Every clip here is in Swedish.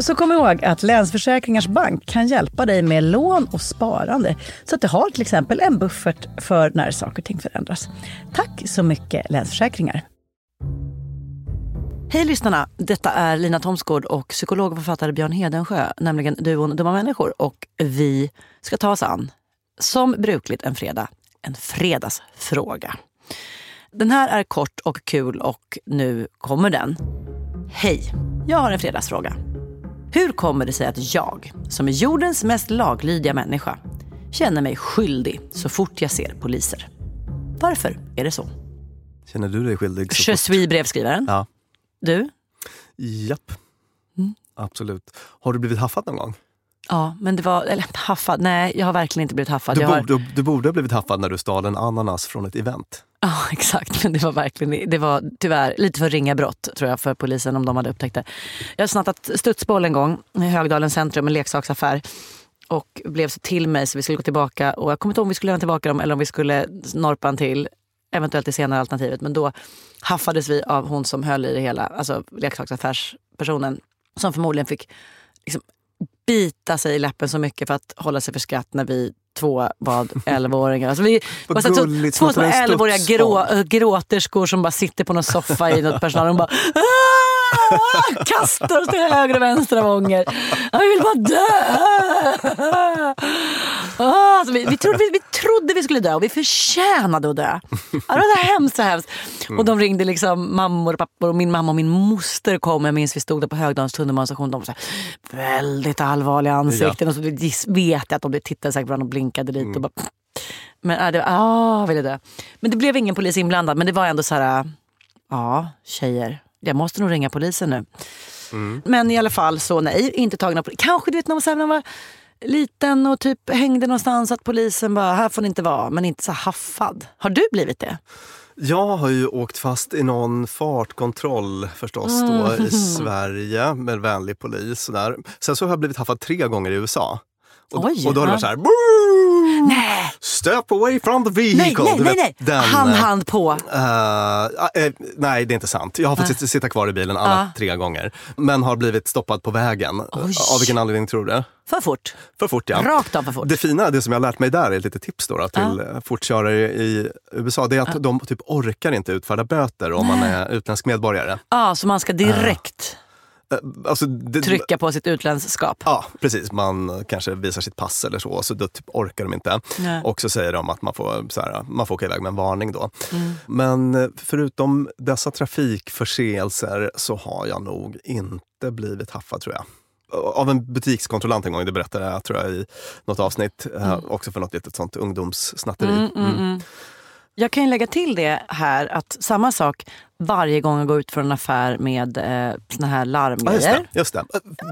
Så kom ihåg att Länsförsäkringars Bank kan hjälpa dig med lån och sparande. Så att du har till exempel en buffert för när saker och ting förändras. Tack så mycket Länsförsäkringar. Hej lyssnarna! Detta är Lina Thomsgård och psykolog och författare Björn Hedensjö, nämligen duon Dumma människor. Och vi ska ta oss an, som brukligt en fredag, en fredagsfråga. Den här är kort och kul och nu kommer den. Hej! Jag har en fredagsfråga. Hur kommer det sig att jag, som är jordens mest laglydiga människa, känner mig skyldig så fort jag ser poliser? Varför är det så? Känner du dig skyldig? Je suis brevskrivaren. Ja. Du? Japp. Mm. Absolut. Har du blivit haffad någon gång? Ja, men det var... Eller haffad? Nej, jag har verkligen inte blivit haffad. Du, jag har, borde, du borde ha blivit haffad när du stal en ananas från ett event. Ja, exakt. Men det var verkligen, det var tyvärr lite för ringa brott tror jag för polisen om de hade upptäckt det. Jag har snattat studsboll en gång i Högdalens centrum, en leksaksaffär. och blev så till mig så vi skulle gå tillbaka. Och jag kommer inte ihåg om vi skulle lämna tillbaka dem eller om vi skulle norpa en till. Eventuellt det senare alternativet. Men då haffades vi av hon som höll i det hela, alltså leksaksaffärspersonen. Som förmodligen fick liksom bita sig i läppen så mycket för att hålla sig för skratt när vi två var 11-åringar. Alltså vi Vad så, så, gulligt, två små att det är en 11-åriga studs. grå, gråterskor som bara sitter på någon soffa i något personal och bara "Ah!" kastar oss till höger och vänster av ånger. Jag vill bara dö! Ah, alltså vi, vi, trodde, vi, vi trodde vi skulle dö och vi förtjänade att dö. Ja, Det var hemskt, så hemskt. Och de ringde liksom mammor och pappor och min mamma och min moster kom. Jag minns vi stod där på Högdalens tunnelbanestation. De var så här, väldigt allvarliga ansikten. Och så vet jag att de tittade säkert varandra och blinkade dit. Och bara, men äh, det ah, ville dö. Men det blev ingen polis inblandad. Men det var ändå så här, ja tjejer, jag måste nog ringa polisen nu. Men i alla fall så nej, inte tagna på Kanske du vet när man, så här, när man var liten och typ hängde någonstans att polisen bara, här får ni inte vara. Men inte så haffad. Har du blivit det? Jag har ju åkt fast i någon fartkontroll förstås då i Sverige med vänlig polis. Och där. Sen så har jag blivit haffad tre gånger i USA. Och, Oj, och då har det varit så här... "Boo! Nej, Step away from the vehicle! nej, nej, nej. nej. den, hand, eh, hand på. eh, eh, nej, det är inte sant. Jag har fått sitta, sitta kvar i bilen alla Ja. tre gånger. Men har blivit stoppad på vägen. Oj. Av vilken anledning tror du? För fort. För fort ja. Rakt av för fort. Det fina, det som jag har lärt mig där, är ett litet tips då, då, till ja. fortkörare i USA. Det är att de typ orkar inte utfärda böter om man är utländsk medborgare. Ja, så man ska direkt Alltså, det, trycka på sitt utländskap. Ja, precis. Man kanske visar sitt pass eller så, så då typ orkar de inte. Nej. Och så säger de att man får, så här, man får åka iväg med en varning då. Mm. Men eh, förutom dessa trafikförseelser så har jag nog inte blivit haffad tror jag. Av en butikskontrollant en gång, det berättade jag tror jag i något avsnitt. eh, Också för något litet sånt ungdomssnatteri. Mm, mm, mm. Jag kan ju lägga till det här att samma sak varje gång jag går ut från en affär med eh, såna här Ja, just det. larmgrejer. Det.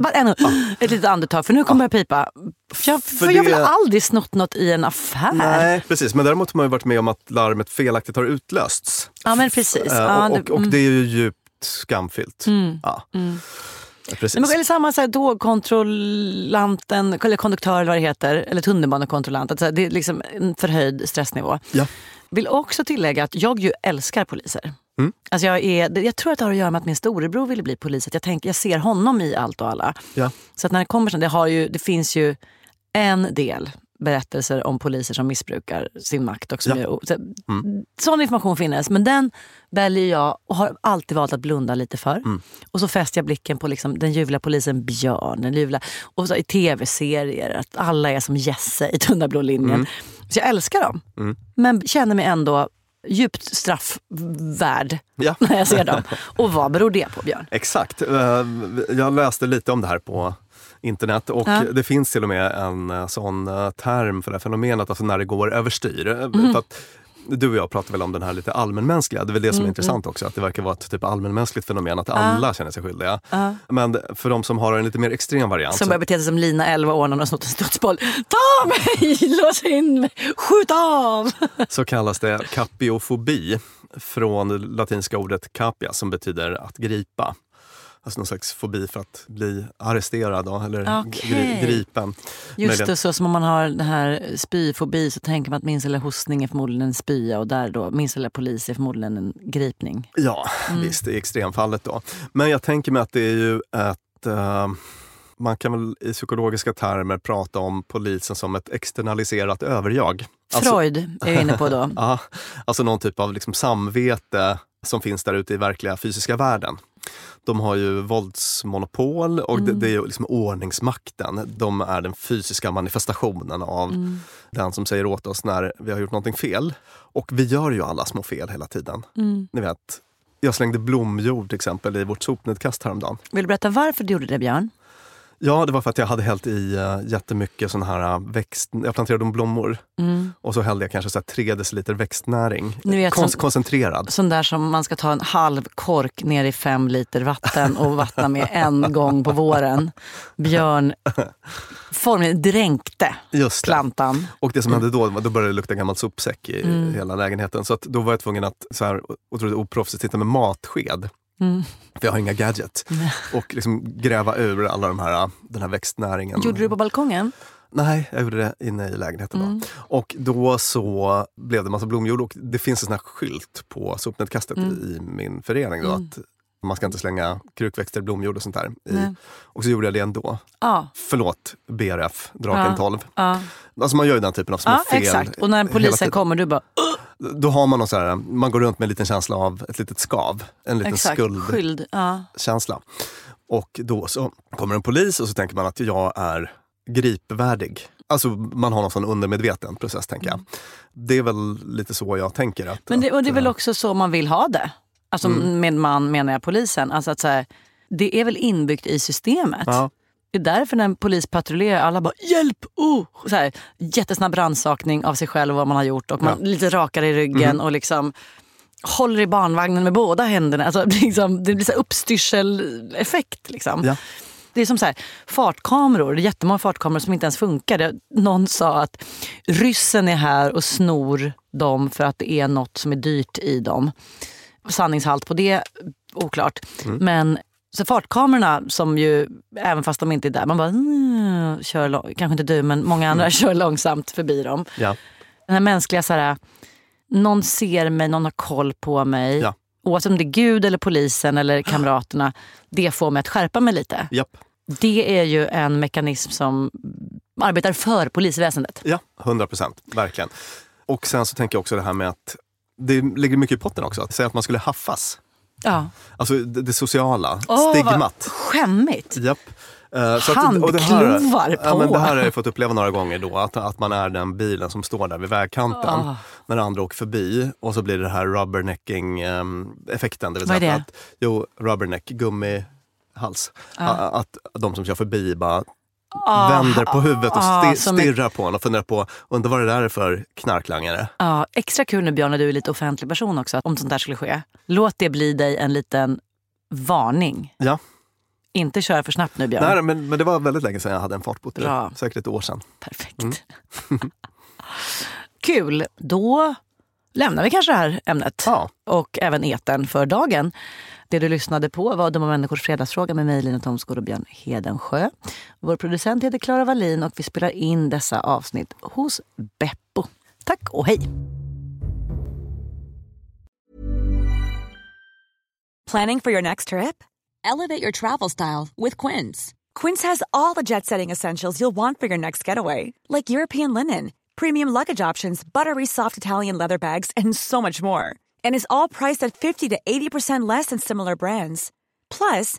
Bara ännu, Ett litet andetag för nu kommer jag pipa. För jag, för För jag har det- aldrig snott något i en affär? Nej, precis. Men däremot har man ju varit med om att larmet felaktigt har utlösts. Ja men precis. Eh, Ja, och, det- och, och mm. det är ju djupt skamfyllt. Ja. Precis. Nej, men, eller samma så här, tågkontrollanten, eller konduktör eller vad det heter, eller tunnelbanekontrollant. Alltså, det är liksom en förhöjd stressnivå. Ja. Vill också tillägga att jag ju älskar poliser. Mm. Alltså jag, är, jag tror att det har att göra med att min storebror ville bli polis. Att jag, tänker, jag ser honom i allt och alla. Ja. Så att när det kommer sen, det, har ju, det finns ju en del berättelser om poliser som missbrukar sin makt. Och som Ja. gör, så, Sån information finns, men den väljer jag och har alltid valt att blunda lite för. Mm. Och så fäster jag blicken på liksom den ljuvliga polisen Björn, den ljuvliga, och så i tv-serier, att alla är som Jesse i Tunna blå linjen. Mm. Så jag älskar dem, men känner mig ändå djupt straffvärd Ja. när jag ser dem. Och vad beror det på Björn? Exakt. Eh, Jag läste lite om det här på internet och Ja. det finns till och med en eh, sån eh, term för det här fenomenet, alltså när det går överstyr. För att du och jag pratar väl om den här lite allmänmänskliga, det är väl det Mm, som är intressant också, att det verkar vara ett typ allmänmänskligt fenomen, att alla känner sig skyldiga. Men för de som har en lite mer extrem variant, Som börjar bete sig som Lina 11 år när hon har snott en studsboll. Ta mig! Lås in mig! Skjut av! så kallas det kapiofobi från det latinska ordet capia som betyder att gripa. Alltså någon slags fobi för att bli arresterad då, eller Okej. gri, gripen. Just det, så som om man har det här spyfobi så tänker man att minst eller hostning är förmodligen en spya och där då minst eller polis är förmodligen en gripning. Ja, visst, i extremfallet då. Men jag tänker mig att det är ju ett... eh, man kan väl i psykologiska termer prata om polisen som ett externaliserat överjag. Alltså- Freud är vi inne på då. Ja, alltså någon typ av liksom samvete som finns där ute i verkliga fysiska världen. De har ju våldsmonopol och det, det är ju liksom ordningsmakten. De är den fysiska manifestationen av den som säger åt oss när vi har gjort någonting fel. Och vi gör ju alla små fel hela tiden. Ni vet, jag slängde blomjord till exempel i vårt sopnedkast häromdagen. Vill du berätta varför du gjorde det Björn? Ja, det var för att jag hade hällt i uh, jättemycket sån här uh, växt... Jag planterade om blommor. Och så hällde jag kanske så här tre deciliter växtnäring. Ni vet, Kon- som- koncentrerad. Sån där som man ska ta en halv kork ner i fem liter vatten och vattna med en gång på våren. Björn formligen dränkte plantan. Och det som hände då, då började det lukta gammal sopsäck i Mm. hela lägenheten. Så att då var jag tvungen att så här, otroligt oproffsigt sitta med matsked. Mm. För jag har inga gadget. Och liksom gräva ur alla de här, den här växtnäringen. Gjorde du det på balkongen? Nej, jag gjorde det inne i lägenheten. Mm. Då. Och då så blev det massa blomjord och det finns en sån här skylt på sopnedkastet Mm. i min förening. Då, att man ska inte slänga krukväxter, blomjord och sånt där. I. Och så gjorde jag det ändå. Ja, Förlåt, BRF, Draken Ja. 12. ja. Alltså man gör ju den typen av små ja fel. exakt. Och när polisen kommer, du bara Då har man någon så här, man går runt med en liten känsla av ett litet skav. En liten skuldkänsla. Ja. Och då så kommer en polis och så tänker man att jag är gripvärdig. Alltså man har någon sån undermedveten process tänker jag. Det är väl lite så jag tänker. Att, Mm. Men det, och det är väl eh, också så man vill ha det? Alltså Mm. med man menar jag polisen. Alltså att så här, det är väl inbyggt i systemet. Ja. Det är därför när en polis patrullerar, alla bara hjälp! Oh! Så här, jättesnabb rannsakning av sig själv och vad man har gjort och man lite rakare i ryggen Mhm. och liksom håller i barnvagnen med båda händerna. Alltså, liksom, det blir så uppstyrseleffekt. Liksom. Ja. Det är som så här, fartkameror, det är jättemånga fartkameror som inte ens funkar. Någon sa att ryssen är här och snor dem för att det är något som är dyrt i dem. Sanningshalt på det, oklart. Men så fartkamerorna som ju, även fast de inte är där, man bara mm, kör kanske inte du men många andra kör långsamt förbi dem. Ja. Den här mänskliga så här, någon ser mig, någon har koll på mig. Ja. Oavsett om det är Gud eller polisen eller kamraterna. Det får mig att skärpa mig lite. Japp. Det är ju en mekanism som arbetar för polisväsendet. Ja, 100 procent. Verkligen. Och sen så tänker jag också det här med att det ligger mycket i potten också. Att säga att man skulle haffas. Ja. Alltså det, det sociala, Åh, stigmat. skämmigt. Japp. Eh, så Handklovar ja, men på. det här har jag fått uppleva några gånger då. Att, att man är den bilen som står där vid vägkanten Ah. när andra åker förbi. Och så blir det här rubbernecking-effekten. Det vill Vad är det? Att, jo, rubberneck, gummihals. A- Att de som kör förbi bara vänder på huvudet och ah, sti- som ett- stirrar på en och funderar på, undrar vad det där är för knarklangare. Ja, extra kul nu Björn när du är lite offentlig person också, om sånt där skulle ske. Låt det bli dig en liten varning. Ja. Inte köra för snabbt nu Björn. Nej, men, men det var väldigt länge sedan jag hade en fartbot. Bra. Säkert ett år sedan. Perfekt. Mm. Kul. Då lämnar vi kanske det här ämnet Ja. och även eten för dagen. Det du lyssnade på var Dumma människors fredagsfråga med mig, Lina Thomsgård och Björn Hedensjö. Vår producent heter Klara Wallin och vi spelar in dessa avsnitt hos Beppo. Tack och hej! Planning for your next trip? Elevate your travel style with Quince. Quince has all the jet setting essentials you'll want for your next getaway, like European linen, premium luggage options, buttery soft Italian leather bags, and so much more. And is all priced at 50 to 80% less than similar brands. Plus,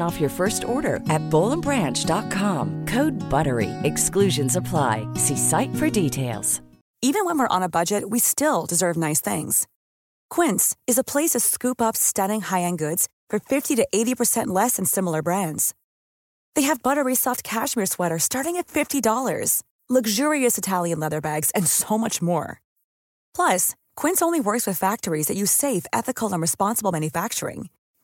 off your first order at bowlandbranch.com. Code BUTTERY. Exclusions apply. See site for details. Even when we're on a budget, we still deserve nice things. Quince is a place to scoop up stunning high-end goods for 50 to 80% less than similar brands. They have buttery soft cashmere sweaters starting at $50, luxurious Italian leather bags, and so much more. Plus, Quince only works with factories that use safe, ethical, and responsible manufacturing.